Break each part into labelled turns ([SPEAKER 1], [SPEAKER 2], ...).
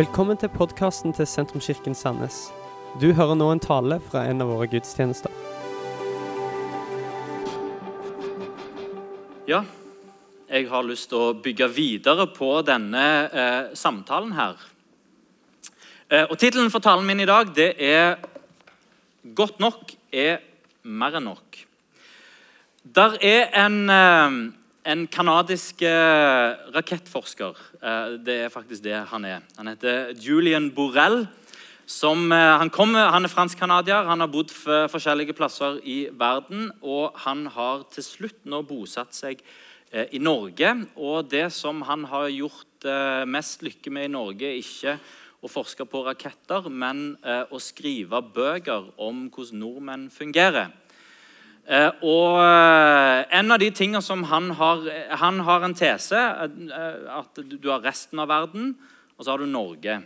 [SPEAKER 1] Velkommen til podkasten til Sentrumskirken Sandnes. Du hører nå en tale fra en av våre gudstjenester.
[SPEAKER 2] Ja, jeg har lyst til å bygge videre på denne eh, samtalen her. Eh, og Tittelen for talen min i dag det er 'Godt nok er mer enn nok'. Der er en, eh, en kanadisk eh, rakettforsker. Eh, det er faktisk det han er. Han heter Julian Borrell. Som, eh, han, kommer, han er fransk-canadier, han har bodd forskjellige plasser i verden. Og han har til slutt nå bosatt seg i Norge. Og det som han har gjort mest lykke med i Norge, er ikke å forske på raketter, men å skrive bøker om hvordan nordmenn fungerer. Eh, og eh, en av de tingene som han har Han har en tese eh, at du har resten av verden, og så har du Norge.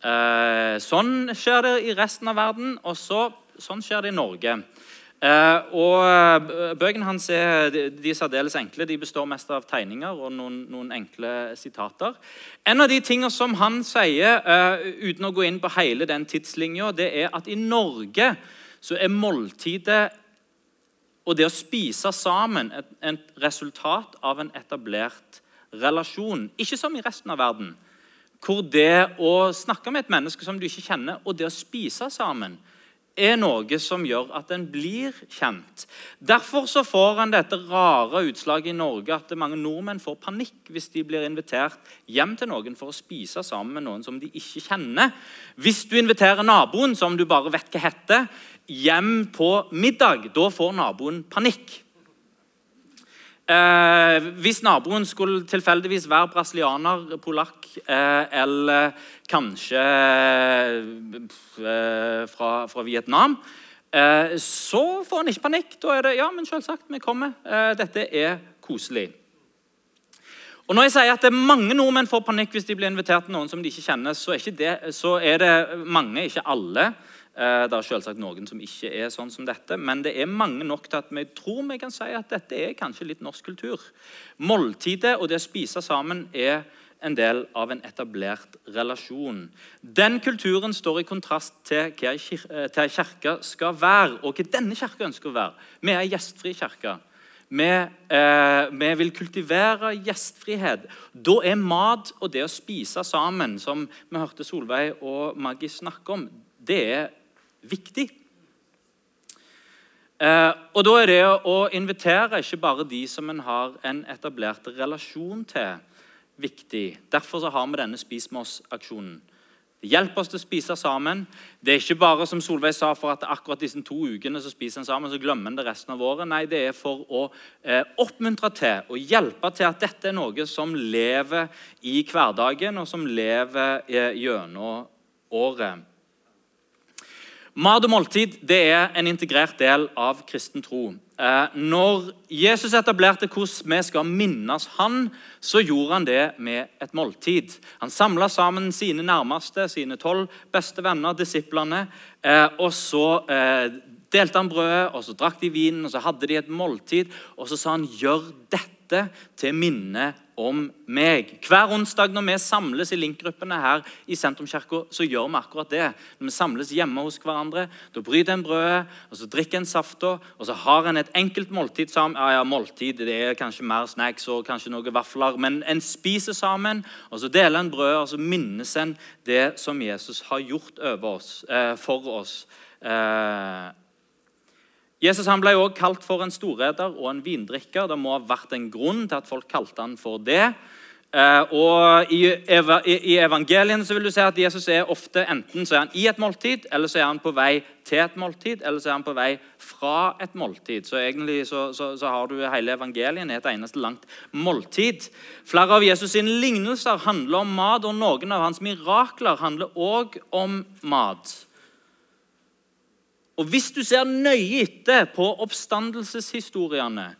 [SPEAKER 2] Eh, sånn skjer det i resten av verden, og så, sånn skjer det i Norge. Eh, og eh, Bøkene hans er, de, de særdeles enkle. De består mest av tegninger og noen, noen enkle sitater. En av de tingene som han sier, eh, uten å gå inn på hele den tidslinja, det er at i Norge så er måltidet og det å spise sammen et, et resultat av en etablert relasjon. Ikke som i resten av verden, hvor det å snakke med et menneske som du ikke kjenner, og det å spise sammen, er noe som gjør at en blir kjent. Derfor så får en dette rare utslaget i Norge at mange nordmenn får panikk hvis de blir invitert hjem til noen for å spise sammen med noen som de ikke kjenner. Hvis du inviterer naboen, som du bare vet hva heter, hjem på middag, da får naboen panikk. Eh, hvis naboen skulle tilfeldigvis være brasilianer, polakk eh, eller kanskje eh, fra, fra, Vietnam, eh, så får han ikke panikk. Da er det ja, men selvsagt, vi kommer. Eh, dette er koselig. Og Når jeg sier at det er mange nordmenn får panikk hvis de blir invitert til noen som de ikke kjenner, så er, ikke det, så er det mange, ikke alle, det er selvsagt noen som ikke er sånn som dette, men det er mange nok til at vi tror vi kan si at dette er kanskje litt norsk kultur. Måltidet og det å spise sammen er en del av en etablert relasjon. Den kulturen står i kontrast til hva ei kirke skal være, og hva denne kirka ønsker å være. Vi er ei gjestfri kirke. Vi, eh, vi, vil kultivere gjestfrihet. Da er mat og det å spise sammen, som vi hørte Solveig og Maggie snakke om, det er viktig. Eh, og Da er det å invitere ikke bare de som en har en etablert relasjon til, viktig. Derfor så har vi denne Spis med oss-aksjonen. Det hjelper oss til å spise sammen. Det er ikke bare som Solveig sa, for at akkurat disse to ukene så spiser en sammen, så glemmer en det resten av året. Nei, det er for å eh, oppmuntre til og hjelpe til at dette er noe som lever i hverdagen, og som lever eh, gjennom året. Mat og måltid det er en integrert del av kristen tro. Eh, når Jesus etablerte hvordan vi skal minnes han, så gjorde han det med et måltid. Han samla sammen sine nærmeste, sine tolv beste venner, disiplene. Eh, og så eh, delte han brødet, og så drakk de vinen, og så hadde de et måltid. Og så sa han, 'Gjør dette til minne om meg. Hver onsdag når vi samles i link-gruppene her i Sentrumskirka, så gjør vi akkurat det. Når vi samles hjemme hos hverandre, da bryter en brødet, og så drikker en safta, og så har en et enkelt måltid sammen. Ja, ja, måltid, det er kanskje mer snacks og kanskje noen vafler, men en spiser sammen, og så deler en brødet, og så minnes en det som Jesus har gjort oss, eh, for oss. Eh, Jesus han ble også kalt for en storreder og en vindrikker. Det må ha vært en grunn til at folk kalte han for det. Eh, og I, i evangeliene så vil du se at Jesus er ofte enten så er han i et måltid, eller så er han på vei til et måltid, eller så er han på vei fra et måltid. Så egentlig så, så, så har du hele evangelien i et eneste langt måltid. Flere av Jesus' sine lignelser handler om mat, og noen av hans mirakler handler òg om mat. Og Hvis du ser nøye etter på oppstandelseshistoriene,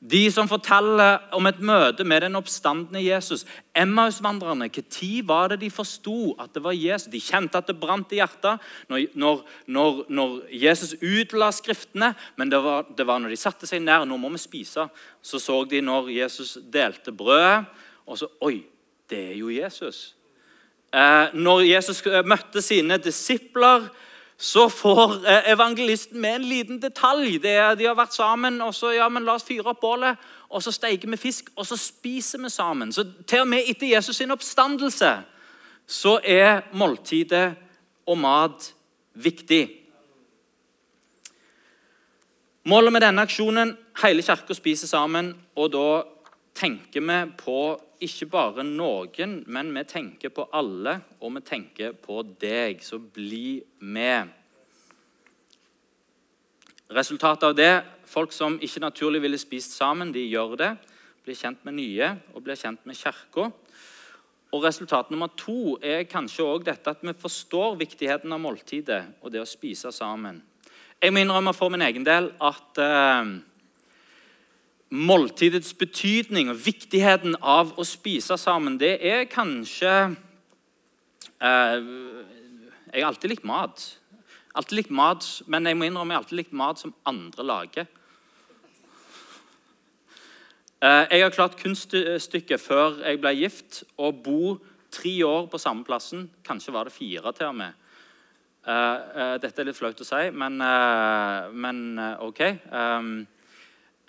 [SPEAKER 2] de som forteller om et møte med den oppstandende Jesus Emmausvandrerne, Når var det de forsto at det var Jesus? De kjente at det brant i hjertet når, når, når Jesus utla Skriftene. Men det var, det var, når de satte seg ned nå må vi spise, så så de når Jesus delte brødet, og så Oi, det er jo Jesus. Eh, når Jesus møtte sine disipler, så får eh, evangelisten med en liten detalj. Det er, de har vært sammen, og så ja, men la oss fyre opp bålet, og så steker vi fisk, og så spiser vi sammen. Så Til og med etter Jesus sin oppstandelse så er måltidet og mat viktig. Målet med denne aksjonen hele kirka spiser sammen, og da tenker vi på ikke bare noen, men vi tenker på alle, og vi tenker på deg. Så bli med. Resultatet av det folk som ikke naturlig ville spist sammen, de gjør det. Blir kjent med nye og blir kjent med kirka. Og Resultat nummer to er kanskje også dette at vi forstår viktigheten av måltidet og det å spise sammen. Jeg må innrømme for min egen del at eh, måltidets betydning og viktigheten av å spise sammen, det er kanskje eh, Jeg har alltid likt mat. Alltid likt mat, Men jeg må innrømme jeg har alltid likt mat som andre lager. Eh, jeg har klart kunststykket før jeg ble gift, å bo tre år på samme plassen. Kanskje var det fire til og med. Uh, uh, dette er litt flaut å si, men, men OK. Um,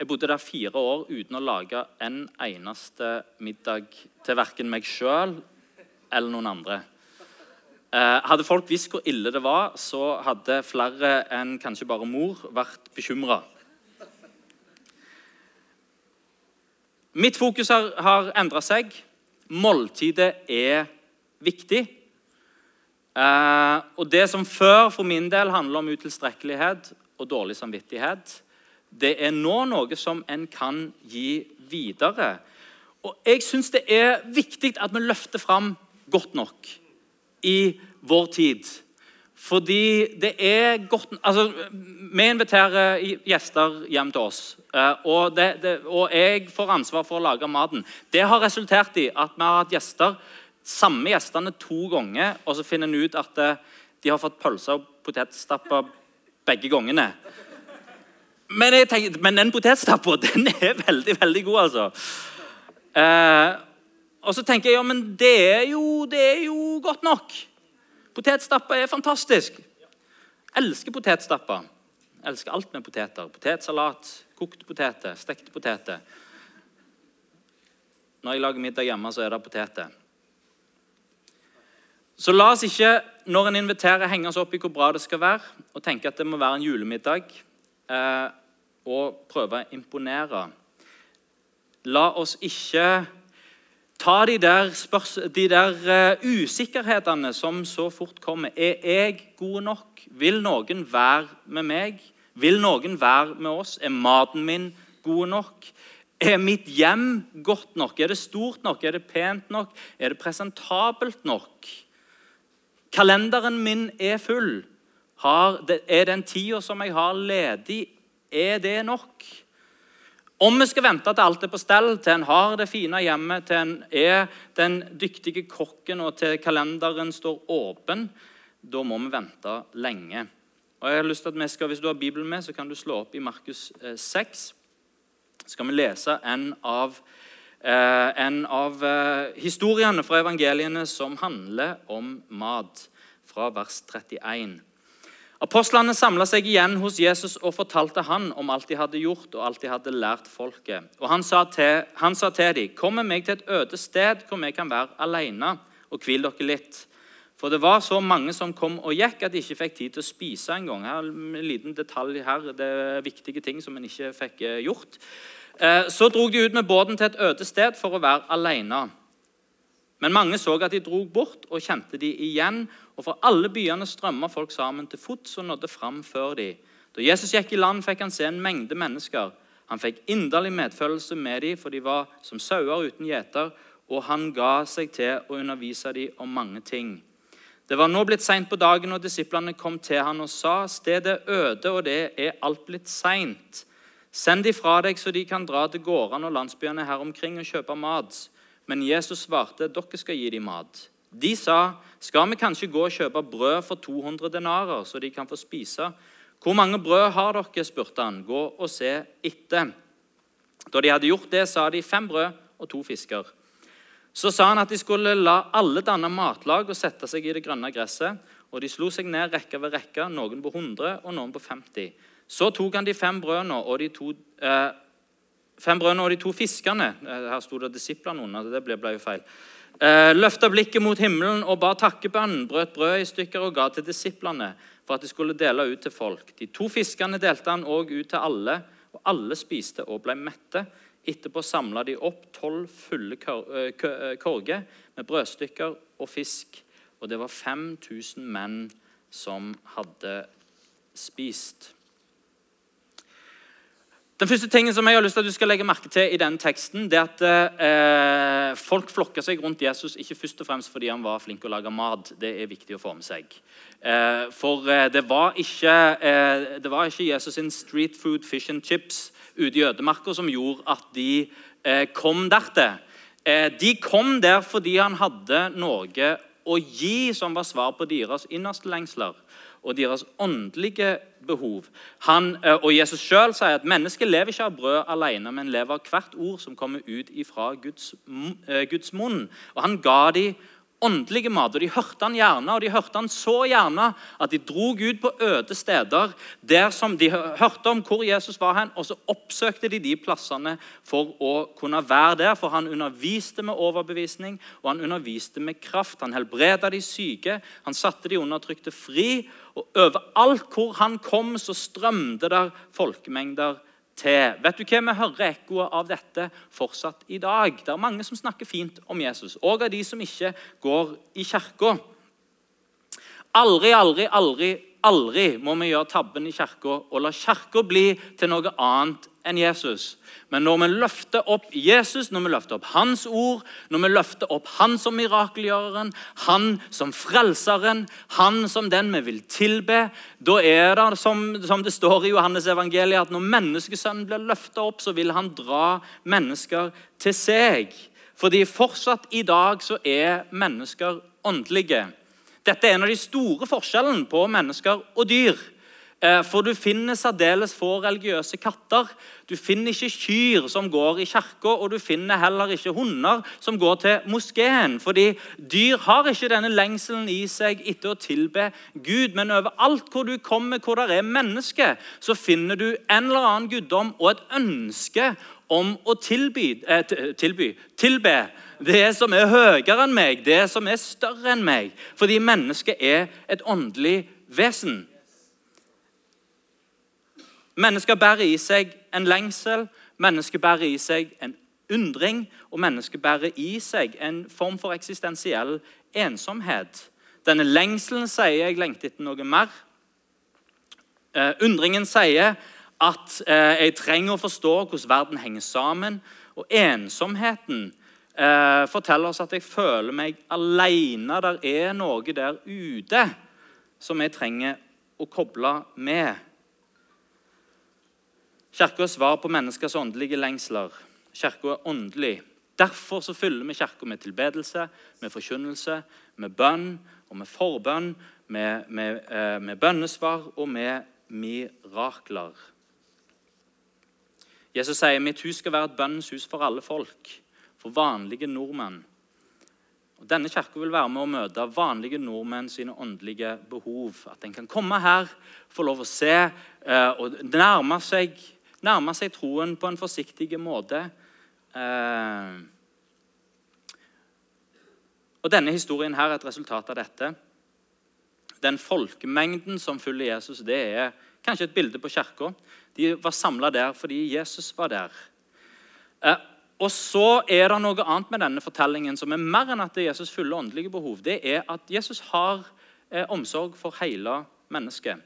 [SPEAKER 2] jeg bodde der fire år uten å lage en eneste middag til verken meg sjøl eller noen andre. hadde folk visst hvor ille det var, så hadde flere enn kanskje bare mor vært bekymra. Mitt fokus har, har endra seg. Måltidet er viktig. Eh, og det som før for min del handler om utilstrekkelighet og dårlig samvittighet, det er nå noe som en kan gi videre. Og jeg syns det er viktig at vi løfter fram godt nok i vår tid. Fordi det er godt Altså, vi inviterer gjester hjem til oss. Eh, og, det, det, og jeg får ansvar for å lage maten. Det har resultert i at vi har hatt gjester samme gjestene to ganger, og så finner en ut at eh, de har fått pølser og potetstapper begge gangene. Men, tenker, men den potetstappa den er veldig veldig god, altså. Eh, og så tenker jeg ja, men det er jo, det er jo godt nok. Potetstappa er fantastisk. Elsker potetstappa. Elsker alt med poteter. Potetsalat, kokte poteter, stekte poteter. Når jeg lager middag hjemme, så er det poteter. Så la oss ikke når en inviterer, henge oss opp i hvor bra det skal være, og tenke at det må være en julemiddag, eh, og prøve å imponere. La oss ikke ta de der, spørs, de der uh, usikkerhetene som så fort kommer. Er jeg god nok? Vil noen være med meg? Vil noen være med oss? Er maten min god nok? Er mitt hjem godt nok? Er det stort nok? Er det pent nok? Er det presentabelt nok? Kalenderen min er full. Har, er den tida som jeg har ledig, er det nok? Om vi skal vente til alt er på stell, til en har det fine hjemmet, til en er den dyktige kokken og til kalenderen står åpen, da må vi vente lenge. Og jeg har lyst til at vi skal, Hvis du har Bibelen med, så kan du slå opp i Markus 6. Eh, så skal vi lese en av Eh, en av eh, historiene fra evangeliene som handler om mat, fra vers 31. Apostlene samla seg igjen hos Jesus og fortalte han om alt de hadde gjort og alt de hadde lært folket. Og Han sa til, til dem, 'Kom med meg til et øde sted hvor vi kan være alene og hvil dere litt.' For det var så mange som kom og gikk, at de ikke fikk tid til å spise engang. En liten detalj her, det er viktige ting som en ikke fikk eh, gjort. Eh, så drog de ut med båten til et øde sted for å være alene. Men mange så at de drog bort, og kjente de igjen. Og fra alle byene strømma folk sammen til fots og nådde fram før de. Da Jesus gikk i land, fikk han se en mengde mennesker. Han fikk inderlig medfølelse med dem, for de var som sauer uten gjeter, og han ga seg til å undervise dem om mange ting. Det var nå blitt seint på dagen, og disiplene kom til han og sa:" Stedet er øde, og det er alt blitt seint. Send de fra deg, så de kan dra til gårdene og landsbyene her omkring og kjøpe mat. Men Jesus svarte, dere skal gi dem mat. De sa, skal vi kanskje gå og kjøpe brød for 200 denarer, så de kan få spise? Hvor mange brød har dere? spurte han. Gå og se etter. Da de hadde gjort det, sa de fem brød og to fisker. Så sa han at de skulle la alle danne matlag og sette seg i det grønne gresset. Og de slo seg ned rekke ved rekke, noen på 100 og noen på 50. Så tok han de fem brødene og de to, eh, fem brødene og de to fiskene. Eh, her sto det disiplene under. det ble, ble jo feil. Eh, Løfta blikket mot himmelen og ba takkebønnen, brøt brød i stykker og ga til disiplene for at de skulle dele ut til folk. De to fiskene delte han òg ut til alle, og alle spiste og ble mette. Etterpå samla de opp tolv fulle eh, eh, korger med brødstykker og fisk. Og det var 5000 menn som hadde spist. Den første tingen som jeg har lyst til at du skal legge merke til i denne teksten, det er at eh, folk flokker seg rundt Jesus ikke først og fremst fordi han var flink til å lage mat. Det er viktig å få med seg. Eh, for eh, det, var ikke, eh, det, var ikke, Jesus sin street food fish and chips ute i ødemarka som gjorde at de eh, kom dertil. Eh, de kom der fordi han hadde noe å gi som var svar på deres innerste lengsler og deres åndelige behov. Han, eh, og Jesus sjøl sier at mennesket lever ikke av brød alene, men lever av hvert ord som kommer ut fra Guds, eh, Guds munn. Og Han ga dem åndelige mat. og De hørte han gjerne, og de hørte han så gjerne at de drog ut på øde steder der som de hørte om hvor Jesus var hen, og så oppsøkte de de plassene for å kunne være der. For han underviste med overbevisning, og han underviste med kraft. Han helbreda de syke, han satte de undertrykte fri. Og overalt hvor han kom, så strømte der folkemengder til. Vet du hva Vi hører ekkoet av dette fortsatt i dag. Det er mange som snakker fint om Jesus, og av de som ikke går i kirka. Aldri, aldri, aldri aldri må vi gjøre tabben i kirka og la kirka bli til noe annet enn Jesus. Men når vi løfter opp Jesus, når vi løfter opp hans ord, når vi løfter opp han som mirakelgjøreren, han som frelseren, han som den vi vil tilbe, da er det som, som det står i Johannes evangeliet, at når menneskesønnen blir løfta opp, så vil han dra mennesker til seg. Fordi fortsatt i dag så er mennesker åndelige. Dette er en av de store forskjellene på mennesker og dyr. Eh, for du finner særdeles få religiøse katter. Du finner ikke kyr som går i kirka, og du finner heller ikke hunder som går til moskeen. Fordi dyr har ikke denne lengselen i seg etter å tilbe Gud. Men overalt hvor du kommer, hvor det er mennesker, så finner du en eller annen guddom og et ønske om å tilby, eh, tilby tilbe det som er høyere enn meg, det som er større enn meg. Fordi mennesket er et åndelig vesen. Mennesker bærer i seg en lengsel, mennesker bærer i seg en undring, og mennesker bærer i seg en form for eksistensiell ensomhet. Denne lengselen sier jeg lengter etter noe mer. Uh, undringen sier at uh, jeg trenger å forstå hvordan verden henger sammen. Og ensomheten uh, forteller oss at jeg føler meg alene. Der er noe der ute som jeg trenger å koble med. Kirka er svar på menneskers åndelige lengsler. Kirka er åndelig. Derfor så fyller vi kirka med tilbedelse, med forkynnelse, med bønn og med forbønn, med, med, eh, med bønnesvar og med mirakler. Jesus sier mitt hus skal være et bønnens hus for alle folk, for vanlige nordmenn. Og denne kirka vil være med å møte vanlige nordmenn sine åndelige behov. At en kan komme her, få lov å se eh, og nærme seg nærme seg troen på en forsiktig måte. Eh, og Denne historien her er et resultat av dette. Den folkemengden som følger Jesus, det er kanskje et bilde på kirka. De var samla der fordi Jesus var der. Eh, og så er det noe annet med denne fortellingen som er mer enn at det er Jesus fyller åndelige behov. Det er at Jesus har eh, omsorg for hele mennesket.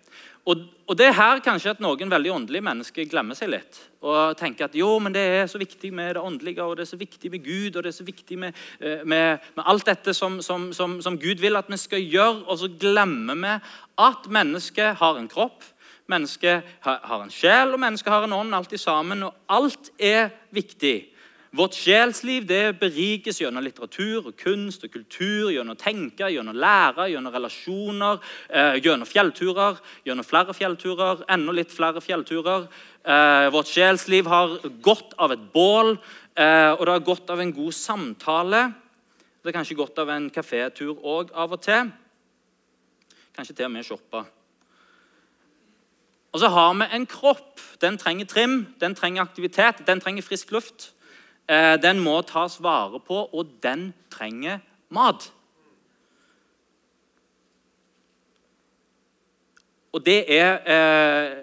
[SPEAKER 2] Og, og, det er her kanskje at noen veldig åndelige mennesker glemmer seg litt. Og tenker at jo, men det er så viktig med det åndelige, og det er så viktig med Gud, og det er så viktig med, eh, med, med alt dette som, som, som, som, Gud vil at vi skal gjøre. Og så glemmer vi at mennesket har en kropp, mennesket har en sjel, og mennesket har en ånd, alt i sammen. Og alt er viktig. Vårt sjelsliv det berikes gjennom litteratur, og kunst og kultur, gjennom å tenke, gjennom lære, gjennom relasjoner, eh, gjennom fjellturer, gjennom flere fjellturer, enda litt flere fjellturer. Eh, vårt sjelsliv har godt av et bål, eh, og det har godt av en god samtale. Det er kanskje godt av en kafétur òg av og til. Kanskje til og med shoppe. Og så har vi en kropp. Den trenger trim, den trenger aktivitet, den trenger frisk luft. Eh, den må tas vare på, og den trenger mat. Og det er, eh,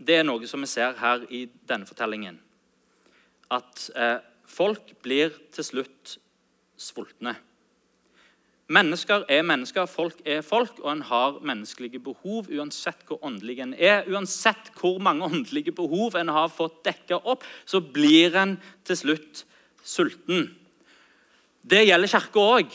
[SPEAKER 2] det er noe som vi ser her i denne fortellingen. At eh, folk blir til slutt sultne. Mennesker er mennesker, folk er folk, og en har menneskelige behov uansett hvor åndelig en er. Uansett hvor mange åndelige behov en har fått dekka opp, så blir en til slutt sulten. Det gjelder Kirka òg.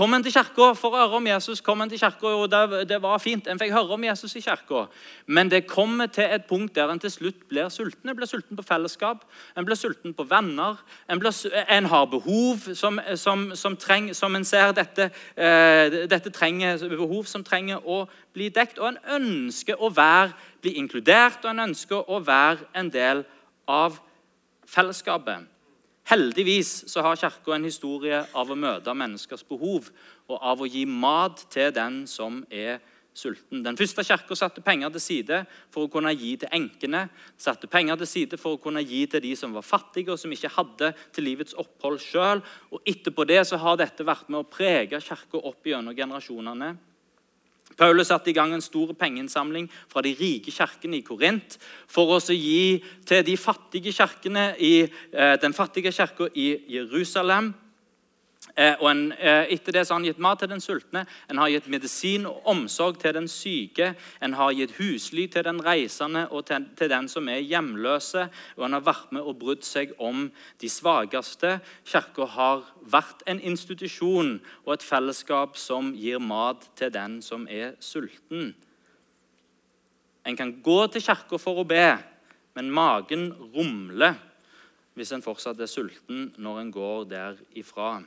[SPEAKER 2] Kom en til kirka for å høre om Jesus, kom en til kirka, og det, det, var fint. En fikk høre om Jesus i kirka. Men det kommer til et punkt der en til slutt blir sulten. En blir sulten på fellesskap, en blir sulten på venner. En, blir, en har behov som, som, som, treng, som en ser dette, eh, dette trenger, behov som trenger å bli dekt. Og en ønsker å være, bli inkludert, og en ønsker å være en del av fellesskapet. Heldigvis så har Kirka en historie av å møte menneskers behov og av å gi mat til den som er sulten. Den første kirka satte penger til side for å kunne gi til enkene. Satte penger til side for å kunne gi til de som var fattige og som ikke hadde til livets opphold sjøl. Etterpå det så har dette vært med å prege kirka opp gjennom generasjonene. Paulus satte i gang en stor pengeinnsamling fra de rike kirkene i Korint for å gi til de fattige kirkene i eh, den fattige kirka i Jerusalem. Eh, og en, eh, etter det så har han gitt mat til den sultne, en har gitt medisin og omsorg til den syke, en har gitt husly til den reisende og til, til den som er hjemløse, og en har vært med og brydd seg om de svakeste. Kirka har vært en institusjon og et fellesskap som gir mat til den som er sulten. En kan gå til kirka for å be, men magen rumler hvis en fortsatt er sulten når en går derifra.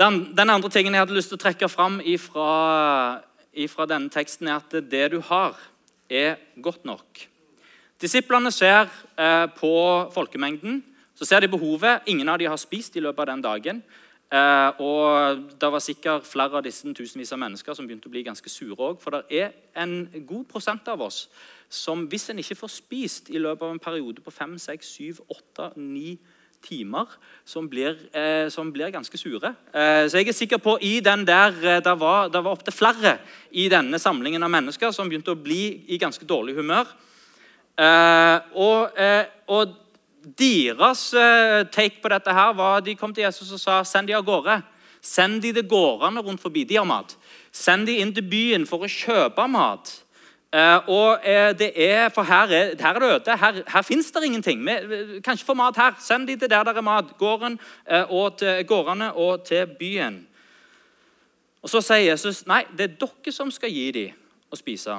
[SPEAKER 2] Den, den, andre tingen jeg hadde lyst til å trekke fram fra denne teksten, er at det du har, er godt nok. Disiplene ser eh, på folkemengden. Så ser de behovet. Ingen av dem har spist i løpet av den dagen. Eh, og Det var sikkert flere av disse tusenvis av mennesker som begynte å bli ganske sure òg. For det er en god prosent av oss som hvis en ikke får spist i løpet av en periode på fem, seks, syv, åtte, ni timer som blir, eh, som blir ganske sure. Eh, så jeg er sikker på i den der, eh, Det var, det var opptil flere i denne samlingen av mennesker som begynte å bli i ganske dårlig humør. Eh, og, eh, og, deres take på dette her var de kom til Jesus og sa send de av gårde. Send de til gårdene rundt forbi. De har mat. Send de inn til byen for å kjøpe mat. Uh, og uh, det er, For her er, her er det øde. Her, her fins det ingenting. Vi kan ikke få mat her. Send de til der det er mat. Gården, uh, og til, gårdene og til byen. Og Så sier Jesus nei, det er dere som skal gi dem å spise.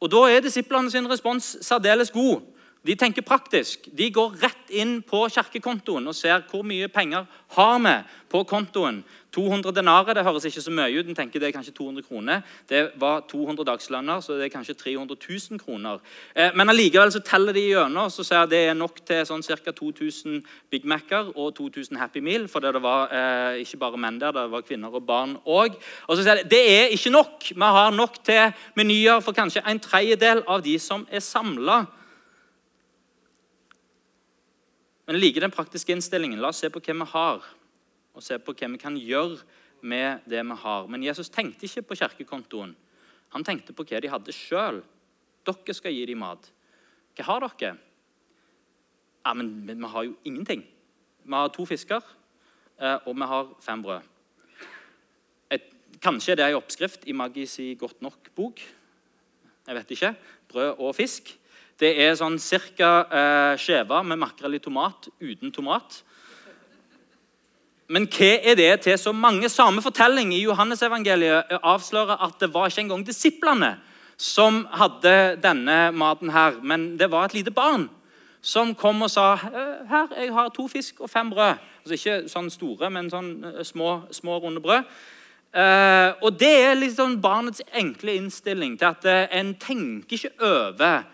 [SPEAKER 2] Og Da er disiplene sin respons særdeles god. De tenker praktisk. De går rett inn på kirkekontoen og ser hvor mye penger har vi på kontoen. 200 denarer det høres ikke så mye ut. En tenker det er kanskje 200 kroner. Det var 200 dagslønner, så det er kanskje 300 000 kroner. Eh, men allikevel så teller de gjennom så ser det er nok til sånn ca. 2000 Big Mac-er og 2000 Happy Meal. For det var eh, ikke bare menn der, det var kvinner og barn òg. Og så sier de det er ikke nok. Vi har nok til menyer for kanskje en tredjedel av de som er samla. Men jeg liker den praktiske innstillingen. La oss se på hva vi har, og se på hva vi kan gjøre med det vi har. Men Jesus tenkte ikke på kirkekontoen. Han tenkte på hva de hadde sjøl. Dere skal gi dem mat. Hva har dere? Ja, men, vi har jo ingenting. Vi har to fisker, eh, og vi har fem brød. Et, kanskje det er en oppskrift i Maggis si Godt nok-bok. Jeg vet ikke. Brød og fisk. Det er sånn ca. Eh, skjeve med makrell i tomat uten tomat. Men hva er det til så mange? Samme fortelling i Johannesevangeliet avslører at det var ikke engang disiplene som hadde denne maten her, men det var et lite barn som kom og sa «Eh, her, jeg har to fisk og fem brød. Altså Ikke sånn store, men sånn eh, små, små runde brød. Eh, og Det er liksom barnets enkle innstilling til at en tenker ikke over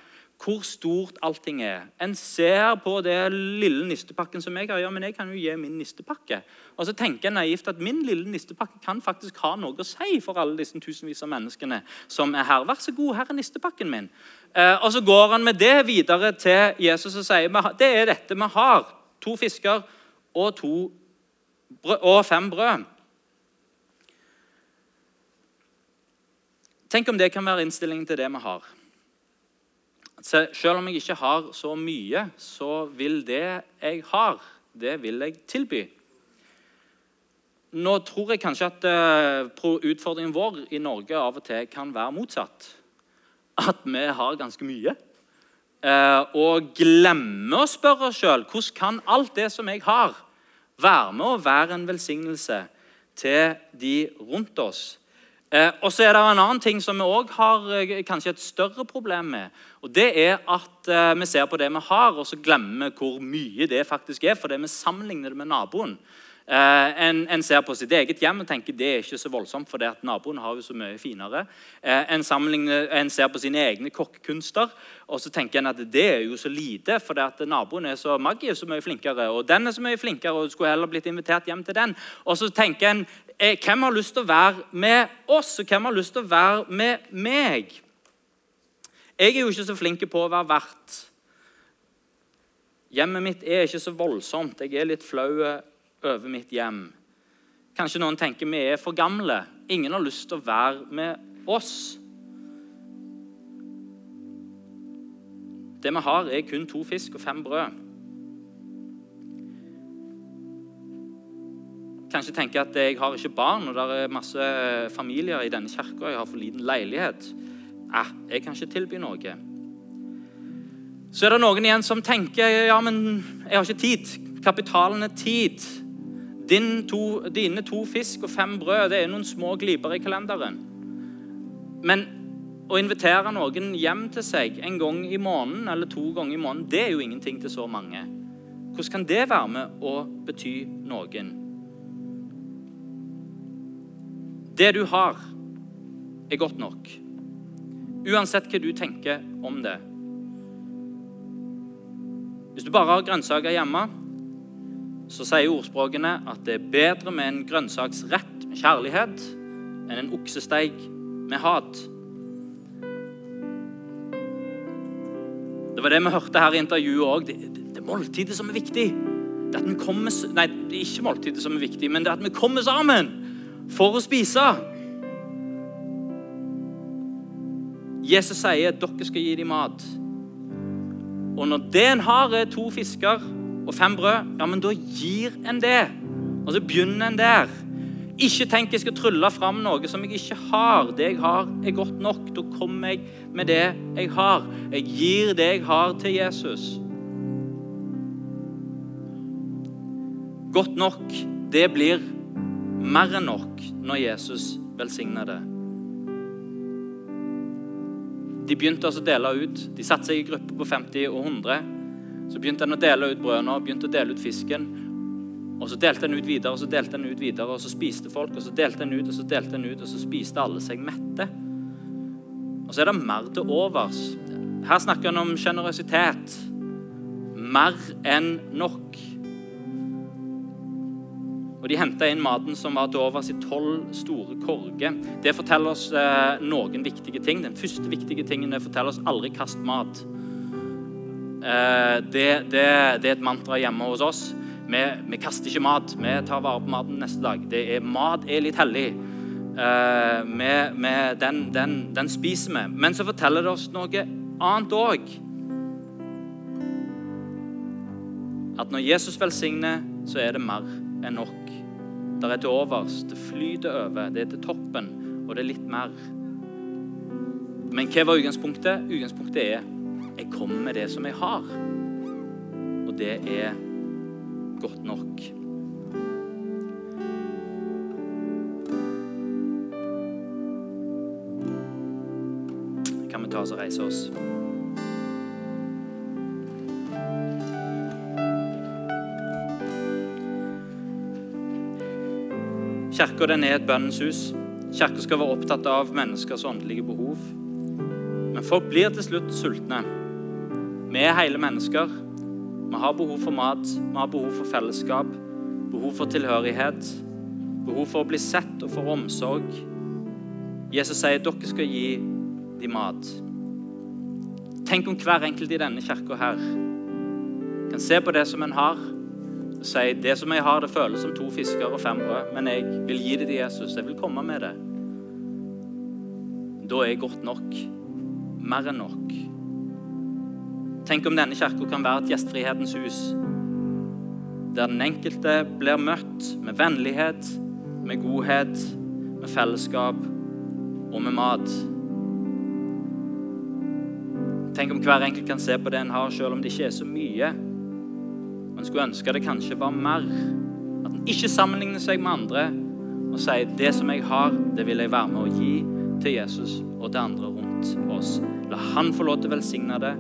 [SPEAKER 2] hvor stort allting er. En ser på det lille nistepakken som jeg har. Ja, men jeg kan jo gi min nistepakke. Og så tenker jeg naivt at min lille nistepakke kan faktisk ha noe å si for alle disse tusenvis av menneskene som er her. Vær så god, her er nistepakken min. Eh, og så går han med det videre til Jesus og sier det er dette vi har. To fisker og, to brød, og fem brød. Tenk om det kan være innstillingen til det vi har. Selv om jeg ikke har så mye, så vil det jeg har, det vil jeg tilby. Nå tror jeg kanskje at uh, utfordringen vår i Norge av og til kan være motsatt. At vi har ganske mye. Og glemmer å spørre oss sjøl hvordan kan alt det som jeg har, være med å være en velsignelse til de rundt oss. Eh, og så er det en annen ting som vi òg har eh, kanskje et større problem med. og Det er at eh, vi ser på det vi har, og så glemmer vi hvor mye det faktisk er. fordi vi sammenligner det med naboen. En, en, ser på sitt eget hjem og tenker det er ikke så voldsomt, for naboen har jo så mye finere. En, en, ser på sine egne kokkekunster og så tenker en at det er jo så lite, for naboen er så Maggie er så mye flinkere, og den er så mye flinkere, og skulle heller blitt invitert hjem til den. Og så tenker en Eh, hvem har lyst til å være med oss, og hvem har lyst til å være med meg? Jeg er jo ikke så flink på å være vert. Hjemmet mitt er ikke så voldsomt. Jeg er litt flau over mitt hjem. Kanskje noen tenker vi er for gamle. Ingen har lyst til å være med oss. Det vi har, er kun to fisk og fem brød. Kanskje tenker at jeg har ikke barn, og det er masse familier i denne kirka, jeg har for liten leilighet. Eh, jeg kan ikke tilby noe. Så er det noen igjen som tenker ja, men jeg har ikke tid. Kapitalen er tid. Din to, dine to fisk og fem brød det er noen små gliper i kalenderen. Men å invitere noen hjem til seg en gang i måneden eller to ganger i måneden, det er jo ingenting til så mange. Hvordan kan det være med å bety noen? Det du har, er godt nok. Uansett hva du tenker om det. Hvis du bare har grønnsaker hjemme, så sier ordspråkene at det er bedre med en grønnsaksrett med kjærlighet enn en oksesteig med hat. Det var det vi hørte her i intervjuet òg. Det, det, det, er måltidet som er viktig. Det at vi kommer, nei, ikke måltidet som er viktig, men det at vi kommer sammen for å spise. Jesus sier at dere skal gi dem mat. Og når det en har, er to fisker og fem brød, ja, men da gir en det. Og så begynner en der. Ikke tenk jeg skal trylle fram noe som jeg ikke har. Det jeg har, er godt nok. Da kommer jeg med det jeg har. Jeg gir det jeg har, til Jesus. Godt nok, det blir mer enn nok når Jesus velsigner det. De begynte også å dele ut. De satte seg i grupper på 50 og 100. Så begynte en å dele ut brødene og begynte å dele ut fisken. Og Så delte en ut videre, og så delte en ut videre, og så spiste folk. Og så delte en ut, og så delte en ut, og så spiste alle seg mette. Og så er det mer til overs. Her snakker en om sjenerøsitet. Mer enn nok. Og De henta inn maten som var til overs i tolv store korger. Det forteller oss eh, noen viktige ting. Den første viktige tingen det forteller oss aldri kast mat. Eh, det, det, det, er et mantra hjemme hos oss. Vi, vi, kaster ikke mat. Vi tar vare på maten neste dag. Er, mat er litt hellig. Eh, vi, vi, den, den, den, spiser vi. Men så forteller det oss noe annet òg. At når Jesus velsigner, så er det mer enn nok. Det er til overs, det flyter over, det er til toppen, og det er litt mer. Men hva var utgangspunktet? Utgangspunktet er jeg kommer med det som jeg har. Og det er godt nok. Kan vi ta oss og reise oss? Kirka er et bønnens hus. Kirka skal være opptatt av menneskers åndelige behov. Men folk blir til slutt sultne. Vi er hele mennesker. Vi har behov for mat, vi har behov for fellesskap, behov for tilhørighet, behov for å bli sett og for omsorg. Jesus sier dere skal gi dem mat. Tenk om hver enkelt i denne kirka her kan se på det som en har, si det som jeg har, det føles som to fisker og fem brød, men jeg vil gi det til Jesus. Jeg vil komme med det. Da er jeg godt nok. Mer enn nok. Tenk om denne kirka kan være et gjestfrihetens hus. Der den enkelte blir møtt med vennlighet, med godhet, med fellesskap og med mat. Tenk om hver enkelt kan se på det en har, selv om det ikke er så mye. Man skulle ønske det kanskje var mer. At en ikke sammenligner seg med andre og sier det som jeg har, det vil jeg være med å gi til Jesus og til andre rundt oss. La han få lov til å velsigne det,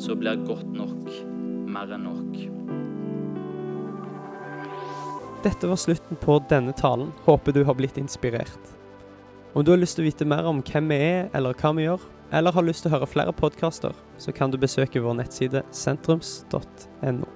[SPEAKER 2] så blir godt nok mer enn nok.
[SPEAKER 1] Dette var slutten på denne talen. Håper du har blitt inspirert. Om du har lyst til å vite mer om hvem vi er, eller hva vi gjør, eller har lyst til å høre flere podkaster, så kan du besøke vår nettside sentrums.no.